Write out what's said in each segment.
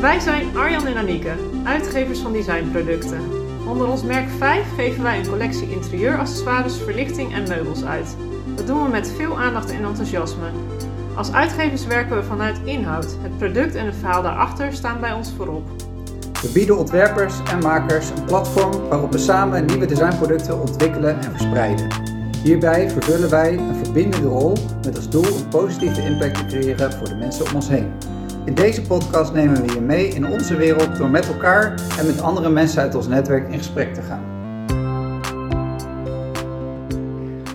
Wij zijn Arjan en Anieke, uitgevers van designproducten. Onder ons merk 5 geven wij een collectie interieuraccessoires, verlichting en meubels uit. Dat doen we met veel aandacht en enthousiasme. Als uitgevers werken we vanuit inhoud. Het product en het verhaal daarachter staan bij ons voorop. We bieden ontwerpers en makers een platform waarop we samen nieuwe designproducten ontwikkelen en verspreiden. Hierbij vervullen wij een verbindende rol met als doel een positieve impact te creëren voor de mensen om ons heen. In deze podcast nemen we je mee in onze wereld door met elkaar en met andere mensen uit ons netwerk in gesprek te gaan.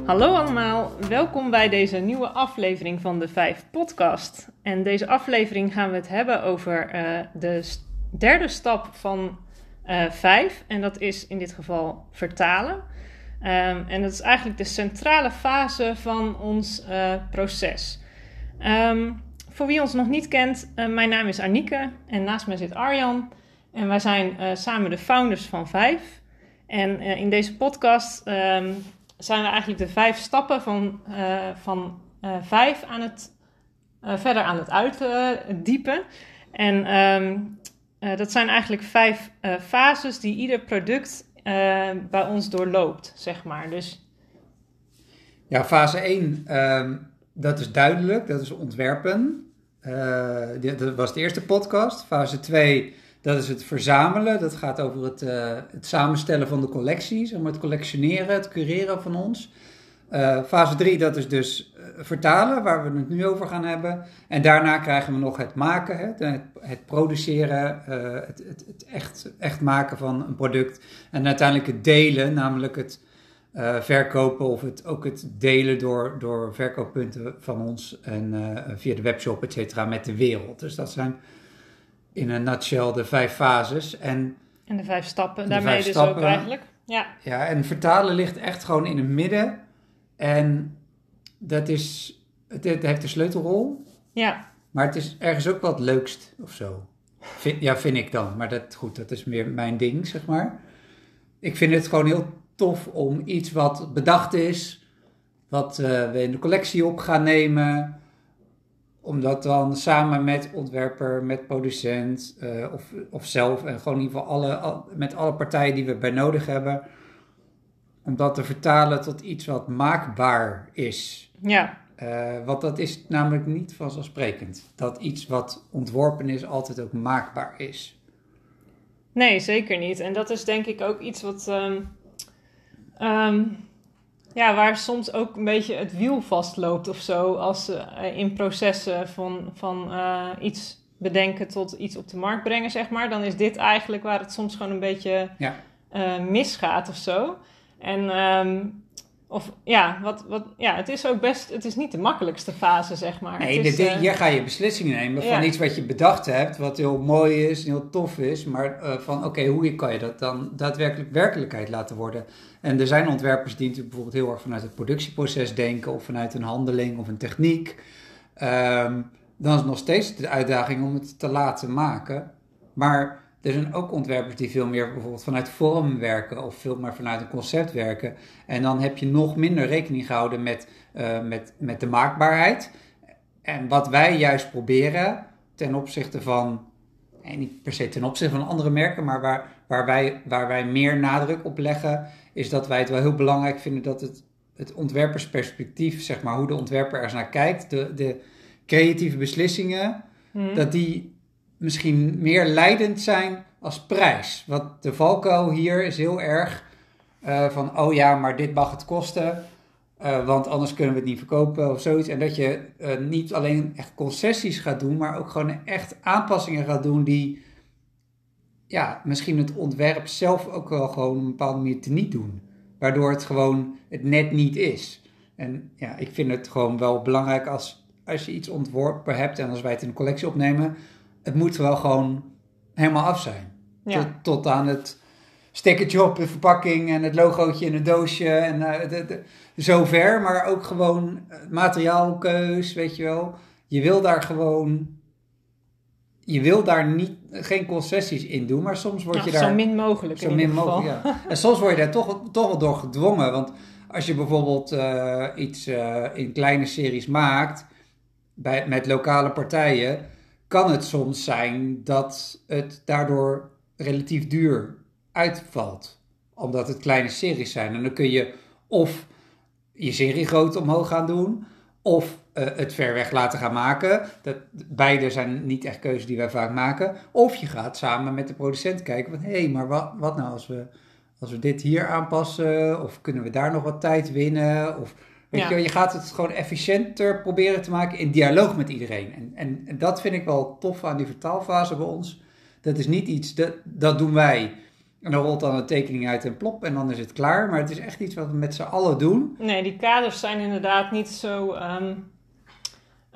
Hallo allemaal, welkom bij deze nieuwe aflevering van de 5 podcast. En deze aflevering gaan we het hebben over uh, de derde stap van uh, 5 en dat is in dit geval vertalen. Um, en dat is eigenlijk de centrale fase van ons uh, proces. Um, voor wie ons nog niet kent, uh, mijn naam is Anieke en naast mij zit Arjan. En wij zijn uh, samen de founders van Vijf. En uh, in deze podcast um, zijn we eigenlijk de vijf stappen van, van Vijf aan het, verder aan het uitdiepen. en um, dat zijn eigenlijk vijf fases die ieder product bij ons doorloopt, zeg maar. Dus... Ja, fase 1 um dat is duidelijk, dat is ontwerpen. Uh, dat was de eerste podcast. Fase 2, dat is het verzamelen. Dat gaat over het, uh, het samenstellen van de collecties, om het collectioneren, het cureren van ons. Uh, fase 3, dat is dus vertalen, waar we het nu over gaan hebben. En daarna krijgen we nog het maken, het, het produceren, het, het, het, echt, echt maken van een product. En uiteindelijk het delen, namelijk het uh, verkopen of het, ook het delen door, door verkooppunten van ons en uh, via de webshop, et cetera, met de wereld. Dus dat zijn in een nutshell de vijf fases. En, en de vijf stappen, daarmee vijf dus stappen, ook eigenlijk. Ja. ja, en vertalen ligt echt gewoon in het midden. En dat is, het, het heeft een sleutelrol. Ja. Maar het is ergens ook wat leukst of zo. Vind, ja, vind ik dan. Maar dat, goed, dat is meer mijn ding, zeg maar. Ik vind het gewoon heel tof om iets wat bedacht is, wat uh, we in de collectie op gaan nemen, om dat dan samen met ontwerper, met producent uh, of, of zelf en gewoon in ieder geval alle, al, met alle partijen die we bij nodig hebben, om dat te vertalen tot iets wat maakbaar is. Ja. Uh, want dat is namelijk niet vanzelfsprekend. Dat iets wat ontworpen is altijd ook maakbaar is. Nee, zeker niet. En dat is denk ik ook iets wat. Um Um, ja, waar soms ook een beetje het wiel vastloopt of zo. Als uh, in processen van, van uh, iets bedenken tot iets op de markt brengen, zeg maar. Dan is dit eigenlijk waar het soms gewoon een beetje ja. uh, misgaat of zo. En um, of ja, wat, wat, ja, het is ook best, het is niet de makkelijkste fase, zeg maar. Nee, is, uh, hier ga je beslissingen nemen van iets wat je bedacht hebt, wat heel mooi is heel tof is, maar uh, van oké, okay, hoe kan je dat dan daadwerkelijk werkelijkheid laten worden? En er zijn ontwerpers die natuurlijk bijvoorbeeld heel erg vanuit het productieproces denken, of vanuit een handeling of een techniek. Um, dan is het nog steeds de uitdaging om het te laten maken. Maar er zijn ook ontwerpers die veel meer bijvoorbeeld vanuit vorm werken of veel meer vanuit een concept werken. En dan heb je nog minder rekening gehouden met, uh, met, met de maakbaarheid. En wat wij juist proberen ten opzichte van, en niet per se ten opzichte van andere merken, maar waar, waar, wij, waar wij meer nadruk op leggen, is dat wij het wel heel belangrijk vinden dat het, het ontwerpersperspectief, zeg maar, hoe de ontwerper er naar kijkt, de, de creatieve beslissingen, hmm. dat die misschien meer leidend zijn als prijs. Wat de valkuil hier is heel erg uh, van, oh ja, maar dit mag het kosten, uh, want anders kunnen we het niet verkopen of zoiets. En dat je uh, niet alleen echt concessies gaat doen, maar ook gewoon echt aanpassingen gaat doen die, ja, misschien het ontwerp zelf ook wel gewoon op een bepaalde manier niet doen. Waardoor het gewoon het net niet is. En ja, ik vind het gewoon wel belangrijk als, als je iets ontworpen hebt en als wij het in een collectie opnemen, het moet wel gewoon helemaal af zijn. Ja. Tot, tot, aan het stickertje op de verpakking en het logootje in het doosje en uh, de, de, zover. Maar ook gewoon materiaalkeus, weet je wel. Je wil daar gewoon... Je wil daar niet, geen concessies in doen, maar soms word je daar... Zo min mogelijk Zo min mogelijk, ja. En soms word je daar toch, toch wel door gedwongen. Want als je bijvoorbeeld uh, iets uh, in kleine series maakt, bij, met lokale partijen kan het soms zijn dat het daardoor relatief duur uitvalt. Omdat het kleine series zijn. En dan kun je of je serie groot omhoog gaan doen, of uh, het ver weg laten gaan maken. Dat, beide zijn niet echt keuzes die wij vaak maken. Of je gaat samen met de producent kijken van... hé, hey, maar wat, wat nou als we, als we dit hier aanpassen? Of kunnen we daar nog wat tijd winnen? Of, weet je, je gaat het gewoon efficiënter proberen te maken in dialoog met iedereen. En, en, en dat vind ik wel tof aan die vertaalfase bij ons. Dat is niet iets, dat, dat doen wij... En dan rolt dan een tekening uit en plop en dan is het klaar. Maar het is echt iets wat we met z'n allen doen. Nee, die kaders zijn inderdaad niet zo um,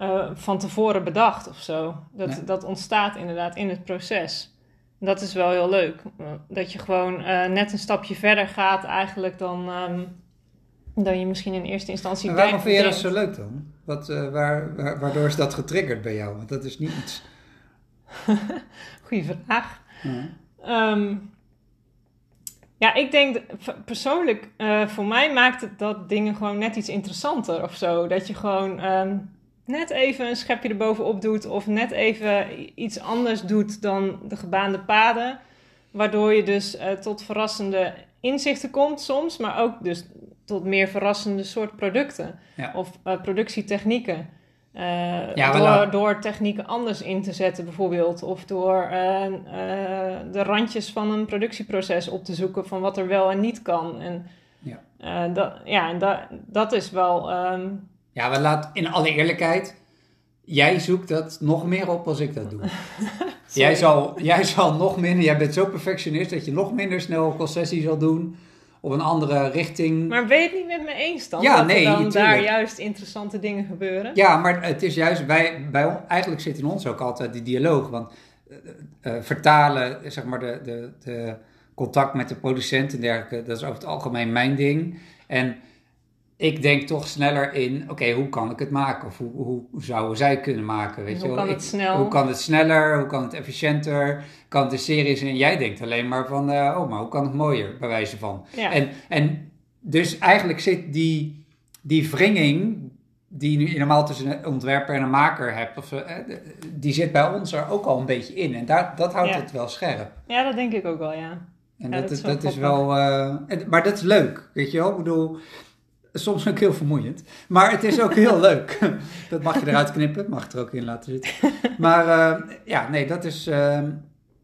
uh, van tevoren bedacht of zo. Dat, dat ontstaat inderdaad in het proces. Dat is wel heel leuk. Dat je gewoon uh, net een stapje verder gaat eigenlijk dan, um, dan je misschien in eerste instantie denkt. Waarom vind je dat zo leuk dan? Wat, uh, waar, waar, waardoor is dat getriggerd bij jou? Want dat is niet iets... Goeie vraag. Ja. Um, ja, ik denk persoonlijk, uh, voor mij maakt het dat dingen gewoon net iets interessanter of zo. Dat je gewoon um, net even een schepje erbovenop doet of net even iets anders doet dan de gebaande paden. Waardoor je dus uh, tot verrassende inzichten komt soms, maar ook dus tot meer verrassende soort producten ja. of uh, productietechnieken. Uh, ja, door, door, technieken anders in te zetten, bijvoorbeeld. Of door uh, uh, de randjes van een productieproces op te zoeken van wat er wel en niet kan. En ja, dat, ja, en dat, dat is wel. Um... Ja, we laten in alle eerlijkheid. Jij zoekt dat nog meer op als ik dat doe. jij, zal, jij zal nog minder. Jij bent zo perfectionist dat je nog minder snel concessie zal doen op een andere richting. Maar ben je het niet met me eens dan? Ja, dat nee, er dan daar juist interessante dingen gebeuren? Ja, maar het is juist, wij, bij, eigenlijk zit in ons ook altijd die dialoog. Want uh, vertalen, zeg maar, de, de, de contact met de producent en dergelijke, dat is over het algemeen mijn ding. En ik denk toch sneller in, oké, hoe kan ik het maken? Of hoe, hoe zouden zij kunnen maken? Weet hoe je kan het snel? Hoe kan het sneller? Hoe kan het efficiënter? Kan het de series? En jij denkt alleen maar van, uh, oh, maar hoe kan het mooier? Bij wijze van. Ja. En, en dus eigenlijk zit die, die wringing die je normaal tussen een ontwerper en een maker hebt, of, uh, die zit bij ons er ook al een beetje in. En daar, dat houdt het wel scherp. Ja, dat denk ik ook wel, ja. En dat, dat, is, dat is wel, uh, maar dat is leuk, weet je wel? Ik bedoel, soms ook heel vermoeiend. Maar het is ook heel leuk. Dat mag je eruit knippen, mag er ook in laten zitten. Maar uh, ja, nee, dat is. Uh...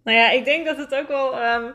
Nou ja, ik denk dat het ook wel. Um,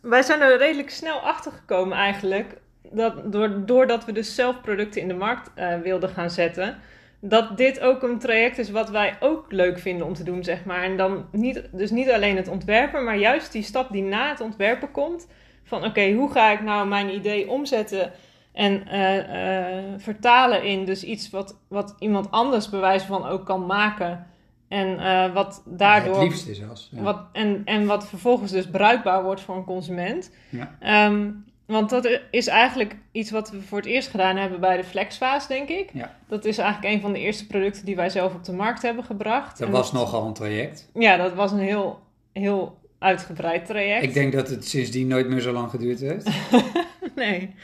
wij zijn er redelijk snel achter gekomen eigenlijk. Dat, door, doordat we dus zelf producten in de markt uh, wilden gaan zetten. Dat dit ook een traject is wat wij ook leuk vinden om te doen, zeg maar. En dan niet, dus niet alleen het ontwerpen, maar juist die stap die na het ontwerpen komt. Van oké, hoe ga ik nou mijn idee omzetten en uh, uh, vertalen in dus iets wat, wat iemand anders bewijs van ook kan maken. En uh, wat daardoor. het liefste zelfs. Ja. Wat, en, en wat vervolgens dus bruikbaar wordt voor een consument. Ja. Um, want dat is eigenlijk iets wat we voor het eerst gedaan hebben bij de Flexfase, denk ik. Ja. Dat is eigenlijk een van de eerste producten die wij zelf op de markt hebben gebracht. Dat was nogal een traject. Ja, dat was een heel, heel uitgebreid traject. Ik denk dat het sindsdien nooit meer zo lang geduurd heeft. nee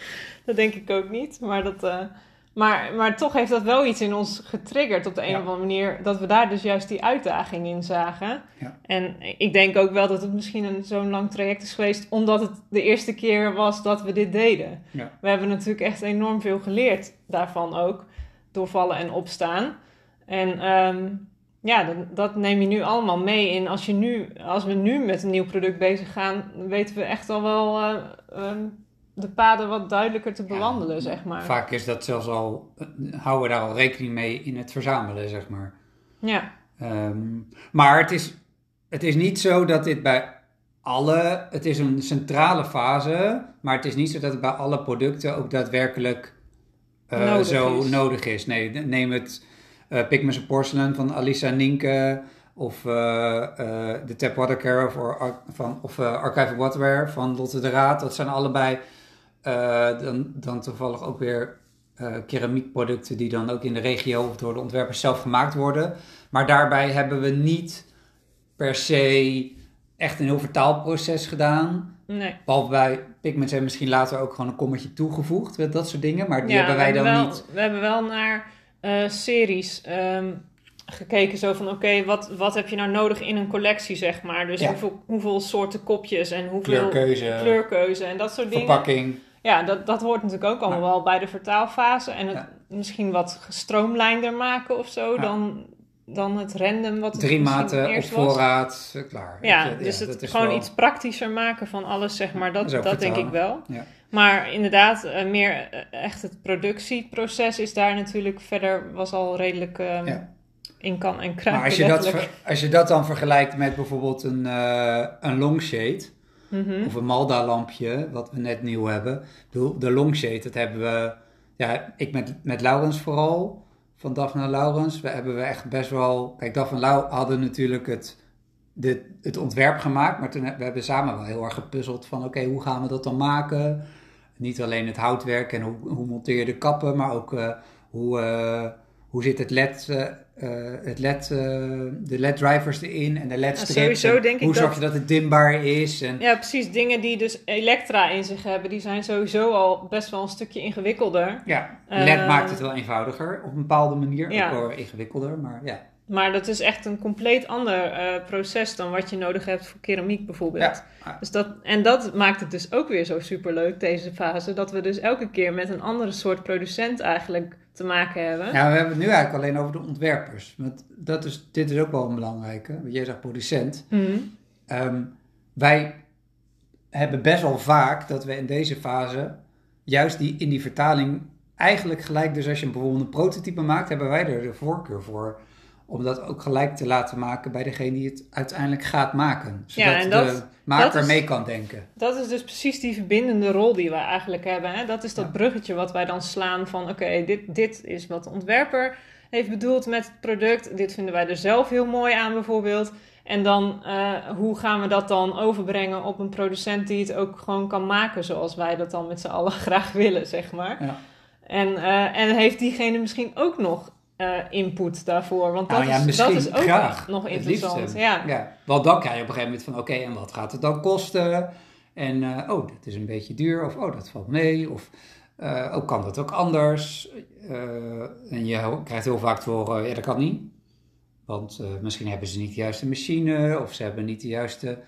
dat denk ik ook niet. Maar, dat, uh, maar, maar toch heeft dat wel iets in ons getriggerd op de een of andere manier. Dat we daar dus juist die uitdaging in zagen. Ja. En ik denk ook wel dat het misschien een zo'n lang traject is geweest. Omdat het de eerste keer was dat we dit deden. Ja. We hebben natuurlijk echt enorm veel geleerd daarvan ook. Doorvallen en opstaan. En um, ja, dat, dat, neem je nu allemaal mee in. Als, je nu, als we nu met een nieuw product bezig gaan, weten we echt al wel uh, um, de paden wat duidelijker te bewandelen, zeg maar. Vaak is dat zelfs al, houden we daar al rekening mee in het verzamelen, zeg maar. Ja. Um, maar het is, het is niet zo dat dit bij alle, het is een centrale fase, maar het is niet zo dat het bij alle producten ook daadwerkelijk uh, zo is. nodig is. Nee, neem het uh, Pigments Porcelain van Alisa Ninke of de Tap Water Care of, van, of Archival Waterware van Lotte de Raad. Dat zijn allebei dan, dan toevallig ook weer keramiekproducten die dan ook in de regio of door de ontwerpers zelf gemaakt worden. Maar daarbij hebben we niet per se echt een heel vertaalproces gedaan. Nee. Behalve bij Pigments hebben misschien later ook gewoon een kommetje toegevoegd met dat soort dingen. Maar die hebben wij dan wel, niet. We hebben wel naar uh, series um, gekeken zo van oké, wat, wat heb je nou nodig in een collectie, zeg maar. Dus hoeveel, hoeveel soorten kopjes en hoeveel kleurkeuze, kleurkeuze en dat soort dingen. Verpakking. Ja, dat, dat hoort natuurlijk ook allemaal wel bij de vertaalfase. En het misschien wat gestroomlijnder maken of zo dan, dan het random wat het Drie maten op voorraad, eh, klaar. Ja, dus het gewoon iets praktischer maken van alles, zeg maar. Dat, dat, denk ik wel. Maar inderdaad, uh, meer uh, echt het productieproces is daar natuurlijk verder, was al redelijk uh, in kan en kruipen. Maar als je, dat, als je dat dan vergelijkt met bijvoorbeeld een, een longshade... Mm Of een Malda-lampje, wat we net nieuw hebben. De, de longshade, dat hebben we... Ja, ik met, met Laurens vooral van Daphne Laurens. We hebben we echt best wel. Kijk, Daphne Lau hadden natuurlijk het, de, het ontwerp gemaakt, maar toen we hebben samen wel heel erg gepuzzeld van oké, hoe gaan we dat dan maken? Niet alleen het houtwerk en hoe, hoe monteer je de kappen, maar ook uh, hoe, uh, hoe zit het LED, uh, het LED, de LED-drivers erin en de LED-strips. Ja, hoe zorg je dat het dimbaar is? En... Ja, precies. Dingen die dus elektra in zich hebben, die zijn sowieso al best wel een stukje ingewikkelder. Ja, LED maakt het wel eenvoudiger op een bepaalde manier. Ja. Ook wel ingewikkelder, maar ja. Maar dat is echt een compleet ander uh, proces dan wat je nodig hebt voor keramiek bijvoorbeeld. Ja. Dus dat, en dat maakt het dus ook weer zo superleuk, deze fase. Dat we dus elke keer met een andere soort producent eigenlijk te maken hebben. Ja, we hebben het nu eigenlijk alleen over de ontwerpers. Want dat is, dit is ook wel een belangrijke. Want jij zegt producent. Mm. wij hebben best wel vaak dat we in deze fase juist die, in die vertaling eigenlijk gelijk, dus als je bijvoorbeeld een prototype maakt, hebben wij er de voorkeur voor om dat ook gelijk te laten maken bij degene die het uiteindelijk gaat maken. Zodat ja, en dat, de maker mee kan denken. Dat is dus precies die verbindende rol die wij eigenlijk hebben. Hè? Dat is dat bruggetje wat wij dan slaan van... oké, dit, dit is wat de ontwerper heeft bedoeld met het product. Dit vinden wij er zelf heel mooi aan bijvoorbeeld. En dan, uh, hoe gaan we dat dan overbrengen op een producent die het ook gewoon kan maken zoals wij dat dan met z'n allen graag willen, zeg maar. Ja. En, uh, en heeft diegene misschien ook nog uh, input daarvoor. Want dat, nou is, dat is ook graag, nog interessant. Ja. ja. Want dan krijg je op een gegeven moment van oké, en wat gaat het dan kosten? En uh, oh, dat is een beetje duur. Of oh, dat valt mee. Of uh, oh, kan dat ook anders? en je krijgt heel vaak horen, ja, dat kan niet. Want misschien hebben ze niet de juiste machine. Of ze hebben niet de juiste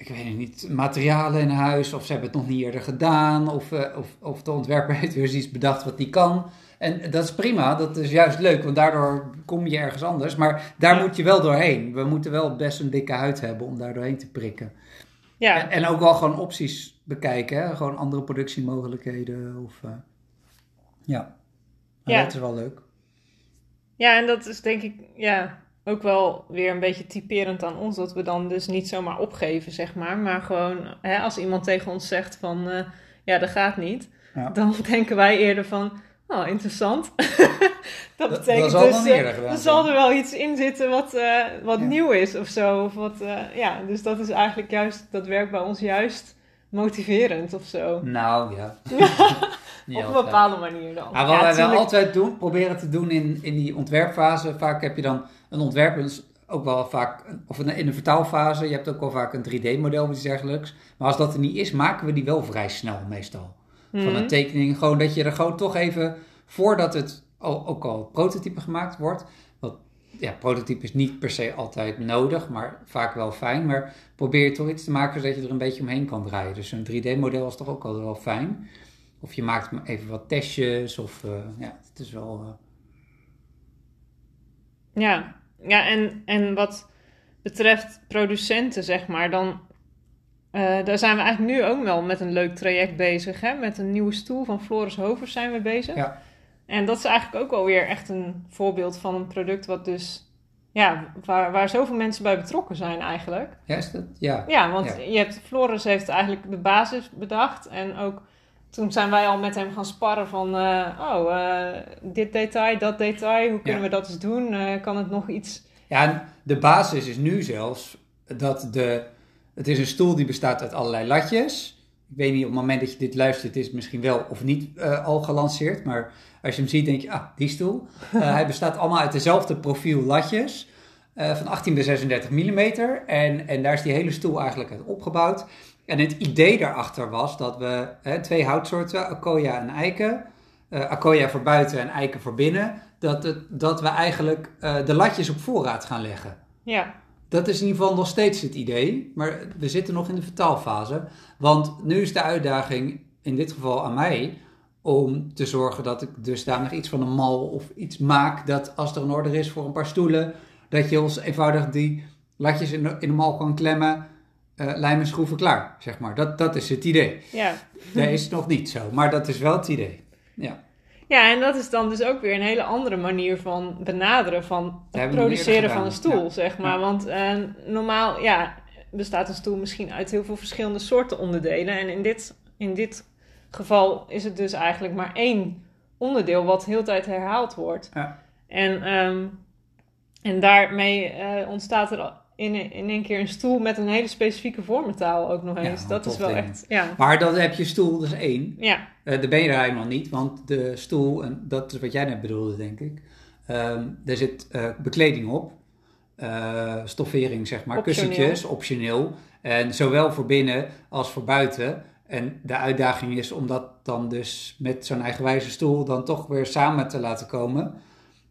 ik weet het niet, materialen in huis, of ze hebben het nog niet eerder gedaan, of, of, of de ontwerper heeft weer iets bedacht wat die kan. En dat is prima, dat is juist leuk, want daardoor kom je ergens anders. Maar daar moet je wel doorheen. We moeten wel best een dikke huid hebben om daar doorheen te prikken. Ja. En, en ook wel gewoon opties bekijken, hè? gewoon andere productiemogelijkheden. Of, uh, ja. ja, dat is wel leuk. Ja, en dat is denk ik ja, ook wel weer een beetje typerend aan ons. Dat we dan dus niet zomaar opgeven, zeg maar. Maar gewoon, hè, als iemand tegen ons zegt van, uh, ja, dat gaat niet. Dan denken wij eerder van, Oh, interessant. dat betekent dat, dus, uh, er zal er wel iets in zitten wat, uh, wat nieuw is of zo. Of wat, uh, ja, dus dat is eigenlijk juist, dat werkt bij ons juist motiverend of zo. Nou, ja. Op een bepaalde manier dan. Nou, wat wij wel altijd doen, proberen te doen in, in die ontwerpfase, vaak heb je dan een ontwerp, ook wel vaak, of in de vertaalfase, je hebt ook wel vaak een 3D-model of iets dergelijks. Maar als dat er niet is, maken we die wel vrij snel meestal van een mhm. tekening. Gewoon dat je er gewoon toch even, voordat het al, ook al prototype gemaakt wordt. Want ja, prototype is niet per se altijd nodig, maar vaak wel fijn. Maar probeer je toch iets te maken zodat je er een beetje omheen kan draaien. Dus een 3D-model is toch ook altijd wel fijn. Of je maakt even wat testjes, of uh, ja, het is wel. Uh... Ja, ja en, en wat betreft producenten, zeg maar, dan uh, daar zijn we eigenlijk nu ook wel met een leuk traject bezig. Hè? Met een nieuwe stoel van Floris Hovers zijn we bezig. Ja. En dat is eigenlijk ook alweer echt een voorbeeld van een product wat dus... Ja, waar, waar zoveel mensen bij betrokken zijn eigenlijk. Ja, is dat? Ja. Ja, want Je hebt, Floris heeft eigenlijk de basis bedacht. En ook toen zijn wij al met hem gaan sparren van... Uh, oh, uh, dit detail, dat detail, hoe kunnen we dat eens doen? kan het nog iets... Ja, de basis is nu zelfs dat de het is een stoel die bestaat uit allerlei latjes. Ik weet niet, op het moment dat je dit luistert, is het misschien wel of niet al gelanceerd. Maar als je hem ziet, denk je, ah, die stoel. Hij bestaat allemaal uit dezelfde profiel latjes. Van 18 bij 36 mm. En, en daar is die hele stoel eigenlijk uit opgebouwd. En het idee daarachter was dat we twee houtsoorten, Akoya en eiken. Akoya voor buiten en eiken voor binnen. dat, het, dat we eigenlijk uh, de latjes op voorraad gaan leggen. Ja. Dat is in ieder geval nog steeds het idee, maar we zitten nog in de vertaalfase. Want nu is de uitdaging, in dit geval aan mij, om te zorgen dat ik dusdanig iets van een mal of iets maak dat als er een order is voor een paar stoelen, dat je ons eenvoudig die latjes in de, in de mal kan klemmen, uh, lijmen, schroeven, klaar, zeg maar. Dat, dat is het idee. Ja. Dat is nog niet zo, maar dat is wel het idee. Ja. Ja, en dat is dan dus ook weer een hele andere manier van benaderen van het produceren van een stoel, zeg maar. Want uh, normaal, ja, bestaat een stoel misschien uit heel veel verschillende soorten onderdelen. En in dit, in dit geval is het dus eigenlijk maar één onderdeel wat heel tijd herhaald wordt. Ja. En, um, en daarmee uh, ontstaat er in, in één keer een stoel met een hele specifieke vormentaal ook nog eens. dat is wel echt. Ja. Maar dan heb je stoel, dus één. Ja. Uh, daar ben je er helemaal niet, want de stoel, en dat is wat jij net bedoelde, denk ik. Um, er zit uh, bekleding op, uh, stoffering, zeg maar, optioneel. kussentjes, optioneel. En zowel voor binnen als voor buiten. En de uitdaging is om dat dan dus met zo'n eigenwijze stoel dan toch weer samen te laten komen.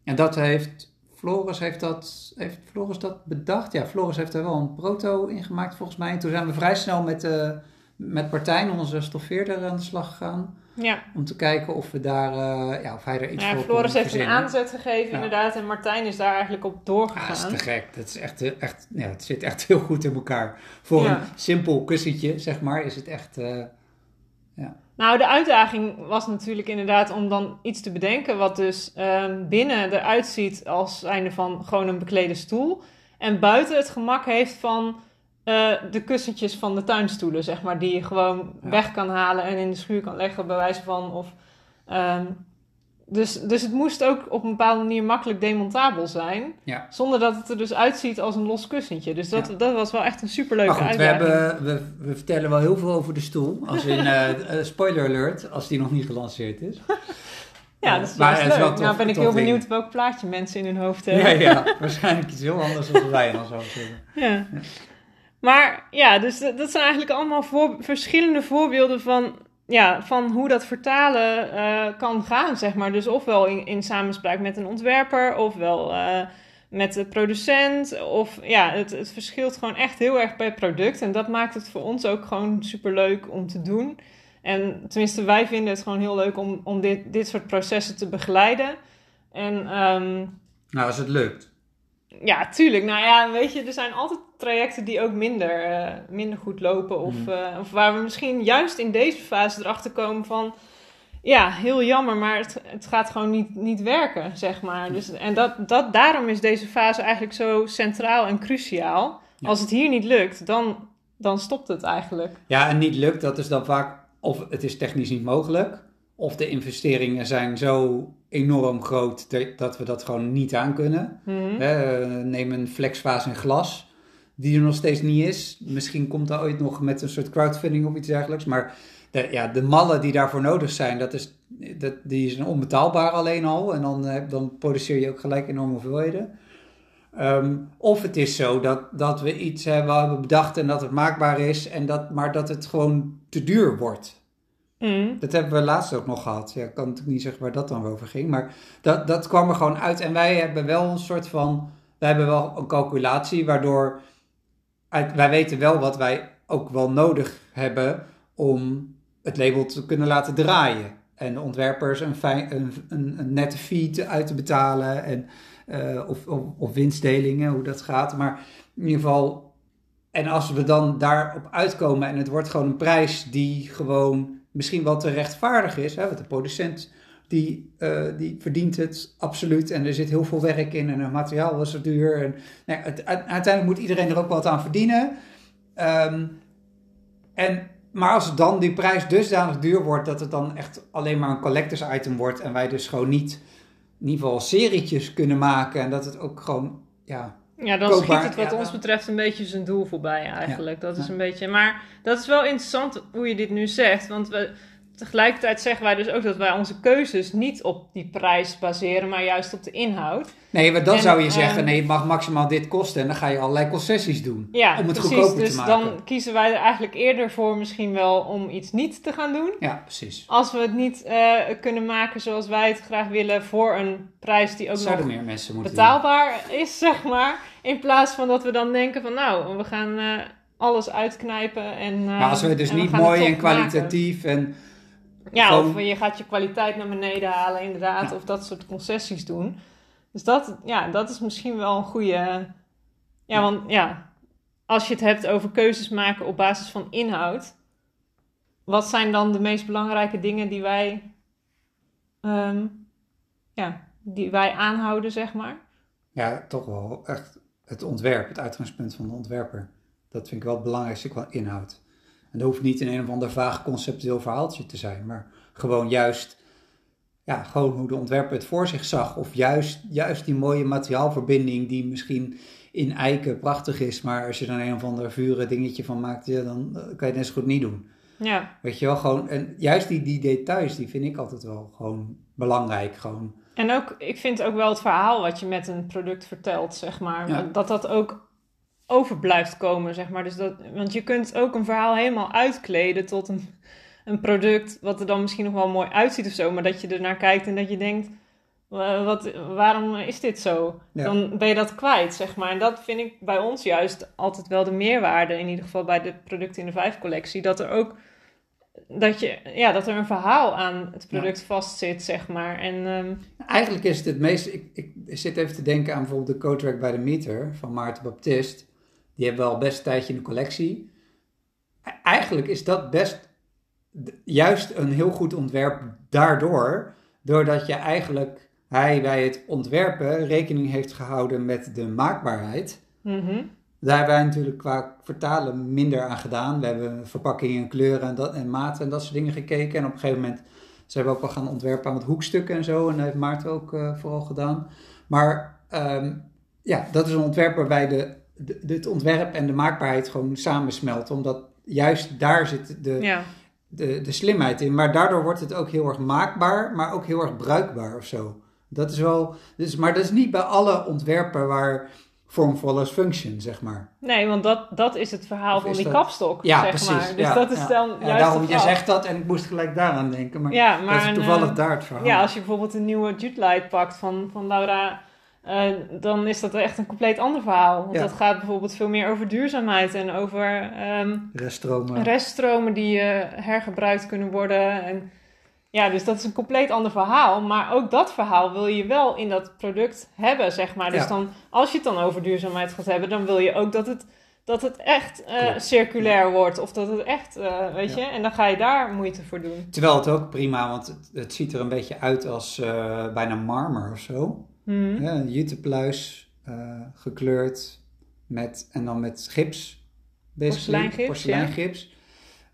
En dat heeft Floris heeft dat, heeft Floris dat bedacht. Ja, Floris heeft er wel een proto in gemaakt volgens mij. En toen zijn we vrij snel met, uh, met Partijn, onze stoffeerder, aan de slag gegaan. Ja. Om te kijken of we daar, uh, ja, of hij er iets ja, voor Floris heeft een aanzet gegeven inderdaad. En Martijn is daar eigenlijk op doorgegaan. Ja, dat is te gek. Dat is echt, echt, ja, het zit echt heel goed in elkaar. Voor ja. een simpel kussentje, zeg maar, is het echt... Uh, ja. Nou, de uitdaging was natuurlijk inderdaad om dan iets te bedenken wat dus um, binnen eruit ziet als zijnde van gewoon een beklede stoel. En buiten het gemak heeft van uh, de kussentjes van de tuinstoelen, zeg maar, die je gewoon ja. weg kan halen en in de schuur kan leggen, bij wijze van. Of, um, dus, dus het moest ook op een bepaalde manier makkelijk demontabel zijn. Ja. Zonder dat het er dus uitziet als een los kussentje. Dus dat, ja. dat was wel echt een superleuke maar goed, uitdaging. We, hebben, we, we, vertellen wel heel veel over de stoel. Als in, uh, uh, spoiler alert, als die nog niet gelanceerd is. Ja, dat is, maar, leuk. Wel tof, nou ben ik heel benieuwd welk plaatje mensen in hun hoofd hebben. Ja, ja waarschijnlijk iets heel anders dan wij dan zo zeggen. Ja. ja. Maar ja, dus dat zijn eigenlijk allemaal voor, verschillende voorbeelden van ja, van hoe dat vertalen uh, kan gaan, zeg maar. Dus ofwel in, in samenspraak met een ontwerper, ofwel uh, met de producent. Of ja, het, het verschilt gewoon echt heel erg per product. En dat maakt het voor ons ook gewoon super leuk om te doen. En tenminste, wij vinden het gewoon heel leuk om, om dit, dit soort processen te begeleiden. En, um, nou, als het lukt. Ja, tuurlijk. Nou ja, weet je, er zijn altijd trajecten die ook minder, uh, minder goed lopen. Of, uh, of waar we misschien juist in deze fase erachter komen van... Ja, heel jammer, maar het, het gaat gewoon niet, niet werken, zeg maar. Dus, en dat, dat, daarom is deze fase eigenlijk zo centraal en cruciaal. Ja. Als het hier niet lukt, dan, dan stopt het eigenlijk. Ja, en niet lukt, dat is dan vaak... Of het is technisch niet mogelijk... Of de investeringen zijn zo enorm groot dat we dat gewoon niet aan kunnen. Uh, neem een flexfase in glas, die er nog steeds niet is. Misschien komt dat ooit nog met een soort crowdfunding of iets dergelijks. Maar de, ja, de mallen die daarvoor nodig zijn, dat is, dat, die zijn onbetaalbaar alleen al. En dan, uh, dan produceer je ook gelijk enorme hoeveelheden. Um, of het is zo dat, dat we iets hebben, hebben bedacht en dat het maakbaar is, en dat, maar dat het gewoon te duur wordt. Mm. Dat hebben we laatst ook nog gehad. Ja, ik kan natuurlijk niet zeggen waar dat dan over ging. Maar dat, dat kwam er gewoon uit. En wij hebben wel een soort van. Wij hebben wel een calculatie waardoor. Wij weten wel wat wij ook wel nodig hebben om het label te kunnen laten draaien. En de ontwerpers een, een, een, nette fee uit te betalen. En, uh, of, of, of winstdelingen, hoe dat gaat. Maar in ieder geval. En als we dan daarop uitkomen en het wordt gewoon een prijs die gewoon misschien wel te rechtvaardig is. Hè? Want de producent die, uh, die verdient het absoluut en er zit heel veel werk in en het materiaal was zo duur. En, nou, het, uiteindelijk moet iedereen er ook wat aan verdienen. Um, en, maar als dan die prijs dusdanig duur wordt dat het dan echt alleen maar een collectors item wordt en wij dus gewoon niet in ieder geval serietjes kunnen maken en dat het ook gewoon ja, ja, dan koopbaar. schiet het wat ja, ons betreft een beetje zijn doel voorbij eigenlijk. Ja. Dat is een beetje... Maar dat is wel interessant hoe je dit nu zegt. Want we, tegelijkertijd zeggen wij dus ook dat wij onze keuzes niet op die prijs baseren, maar juist op de inhoud. Nee, maar dan En, zou je zeggen, ehm, nee, het mag maximaal dit kosten. En dan ga je allerlei concessies doen. Ja, om het precies. goedkoper dus te maken. dan kiezen wij er eigenlijk eerder voor misschien wel om iets niet te gaan doen. Ja, precies. Als we het niet eh, kunnen maken zoals wij het graag willen voor een prijs die ook Zouden nog meer mensen moeten betaalbaar is, zeg maar. In plaats van dat we dan denken van nou, we gaan eh, alles uitknijpen en eh, Maar als we het dus we niet mooi en maken. kwalitatief en... Ja, of je gaat je kwaliteit naar beneden halen inderdaad, Ja. of dat soort concessies doen. Dus dat, ja, dat is misschien wel een goede... Ja, want ja, als je het hebt over keuzes maken op basis van inhoud... Wat zijn dan de meest belangrijke dingen die wij, ehm, ja, die wij aanhouden, zeg maar? Ja, toch wel echt het ontwerp, het uitgangspunt van de ontwerper. Dat vind ik wel het belangrijkste qua inhoud. En dat hoeft niet in een of ander vaag conceptueel verhaaltje te zijn, maar gewoon juist, ja, gewoon hoe de ontwerper het voor zich zag. Of juist, juist die mooie materiaalverbinding die misschien in eiken prachtig is, maar als je dan een of ander vuren dingetje van maakt, ja, dan eh, kan je het net zo goed niet doen. Ja, Weet je wel, gewoon, en juist die, die details, die vind ik altijd wel gewoon belangrijk. Gewoon, en ook, ik vind ook wel het verhaal wat je met een product vertelt, zeg maar. Ja. Dat dat ook over blijft komen, zeg maar. Dus dat, want je kunt ook een verhaal helemaal uitkleden tot een, een product... wat er dan misschien nog wel mooi uitziet of zo... maar dat je ernaar kijkt en dat je denkt... "Wa- Wat, waarom is dit zo? Ja. Dan ben je dat kwijt, zeg maar. En dat vind ik bij ons juist altijd wel de meerwaarde... in ieder geval bij de producten in de vijf-collectie... dat er ook... Dat, je, ja, dat er een verhaal aan het product vastzit, zeg maar. En ehm, Eigenlijk is het het meest. Ik, ik zit even te denken aan bijvoorbeeld de Cotrack bij de Meter van Maarten Baptist. Die hebben we al best een tijdje in de collectie. E- Eigenlijk is dat best juist een heel goed ontwerp daardoor. Doordat je eigenlijk hij bij het ontwerpen rekening heeft gehouden met de maakbaarheid. mhm. Daar hebben wij natuurlijk qua vertalen minder aan gedaan. We hebben verpakkingen en kleuren en, dat, en maten en dat soort dingen gekeken. En op een gegeven moment zijn we ook wel gaan ontwerpen aan wat hoekstukken en zo. En dat heeft Maarten ook eh, vooral gedaan. Maar ehm, ja, dat is een ontwerp waarbij de, het ontwerp en de maakbaarheid gewoon samensmelten. Omdat juist daar zit de, ja. de, de slimheid in. Maar daardoor wordt het ook heel erg maakbaar, maar ook heel erg bruikbaar of zo. Dat is wel, dus, maar dat is niet bij alle ontwerpen waar form follows function, zeg maar. Nee, want dat, dat is het verhaal van die dat- kapstok, Ja, zeg precies. maar. Dus ja, dat is ja. dan juist daarom, je zegt dat en ik moest gelijk daaraan denken. Maar, Ja, maar dat is toevallig eh, daar het verhaal. Ja, als je bijvoorbeeld een nieuwe Jude Light pakt van, van Laura, eh, dan is dat echt een compleet ander verhaal. Want Ja. dat gaat bijvoorbeeld veel meer over duurzaamheid en over ehm, Reststromen. reststromen die eh, hergebruikt kunnen worden. En, ja, dus dat is een compleet ander verhaal. Maar ook dat verhaal wil je wel in dat product hebben, zeg maar. Dus Ja. dan, als je het dan over duurzaamheid gaat hebben, dan wil je ook dat het, dat het echt eh, circulair wordt. Of dat het echt, weet Ja. je, en dan ga je daar moeite voor doen. Terwijl het ook prima, want het, het ziet er een beetje uit als bijna marmer of zo. Mhm. Ja, een jutepluis eh, gekleurd met, en dan met gips. Porseleingips, Porseleingips.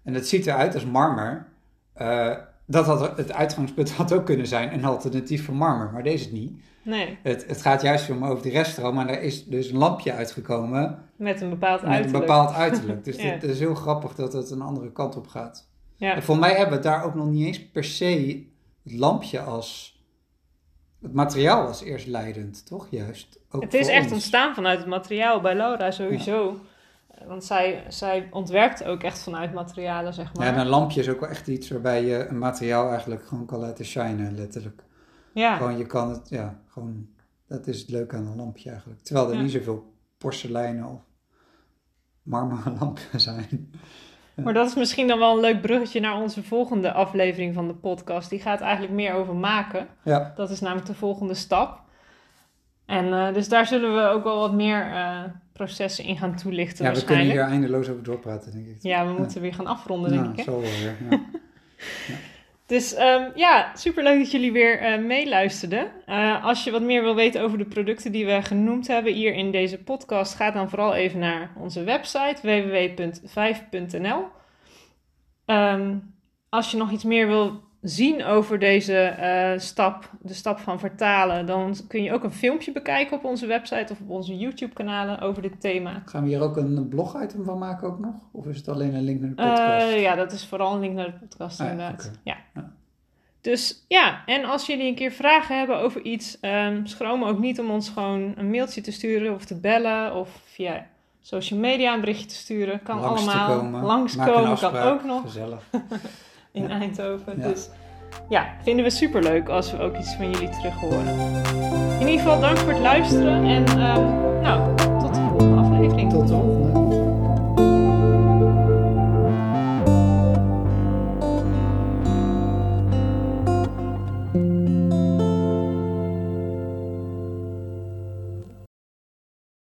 En het ziet eruit als marmer. Eh, dat had het uitgangspunt had ook kunnen zijn een alternatief voor marmer, maar deze niet. Nee, Het, het gaat juist om over die reststroom, maar er is dus een lampje uitgekomen met een bepaald met uiterlijk. een bepaald uiterlijk. Dus Ja. het is heel grappig dat het een andere kant op gaat. Ja. En voor mij hebben we daar ook nog niet eens per se het lampje als... Het materiaal was eerst leidend, toch? Juist. Ook Het is echt ons. ontstaan vanuit het materiaal bij Laura sowieso. Want zij, zij ontwerpt ook echt vanuit materialen, zeg maar. Ja, en een lampje is ook wel echt iets waarbij je een materiaal eigenlijk gewoon kan laten shinen, letterlijk. Ja. Gewoon, je kan het, ja, gewoon... Dat is het leuke aan een lampje eigenlijk. Terwijl er Ja. niet zoveel porseleinen of marmeren lampen zijn. Maar dat is misschien dan wel een leuk bruggetje naar onze volgende aflevering van de podcast. Die gaat eigenlijk meer over maken. Ja, Dat is namelijk de volgende stap. En eh, dus daar zullen we ook wel wat meer eh, processen in gaan toelichten ja we kunnen hier eindeloos over doorpraten, denk ik. Ja, we moeten weer gaan afronden, denk Ja, ik. Hè? zo wel weer. Ja. Dus ehm, ja, superleuk dat jullie weer eh, meeluisterden. Eh, als je wat meer wil weten over de producten die we genoemd hebben hier in deze podcast, ga dan vooral even naar onze website www.5.nl. Ehm, als je nog iets meer wil zien over deze eh, stap, de stap van vertalen, dan kun je ook een filmpje bekijken op onze website of op onze YouTube-kanalen over dit thema. Gaan we hier ook een blog-item van maken ook nog? Of is het alleen een link naar de podcast? Uh, ja, dat is vooral een link naar de podcast ah, inderdaad. Ja. ja. Dus ja, en als jullie een keer vragen hebben over iets, um, schroom ook niet om ons gewoon een mailtje te sturen of te bellen of via social media een berichtje te sturen. Kan Langs allemaal. Komen. Langskomen kan ook nog. Gezellig. In Eindhoven. Dus ja, vinden we super leuk als we ook iets van jullie terug horen. In ieder geval, dank voor het luisteren en. Um,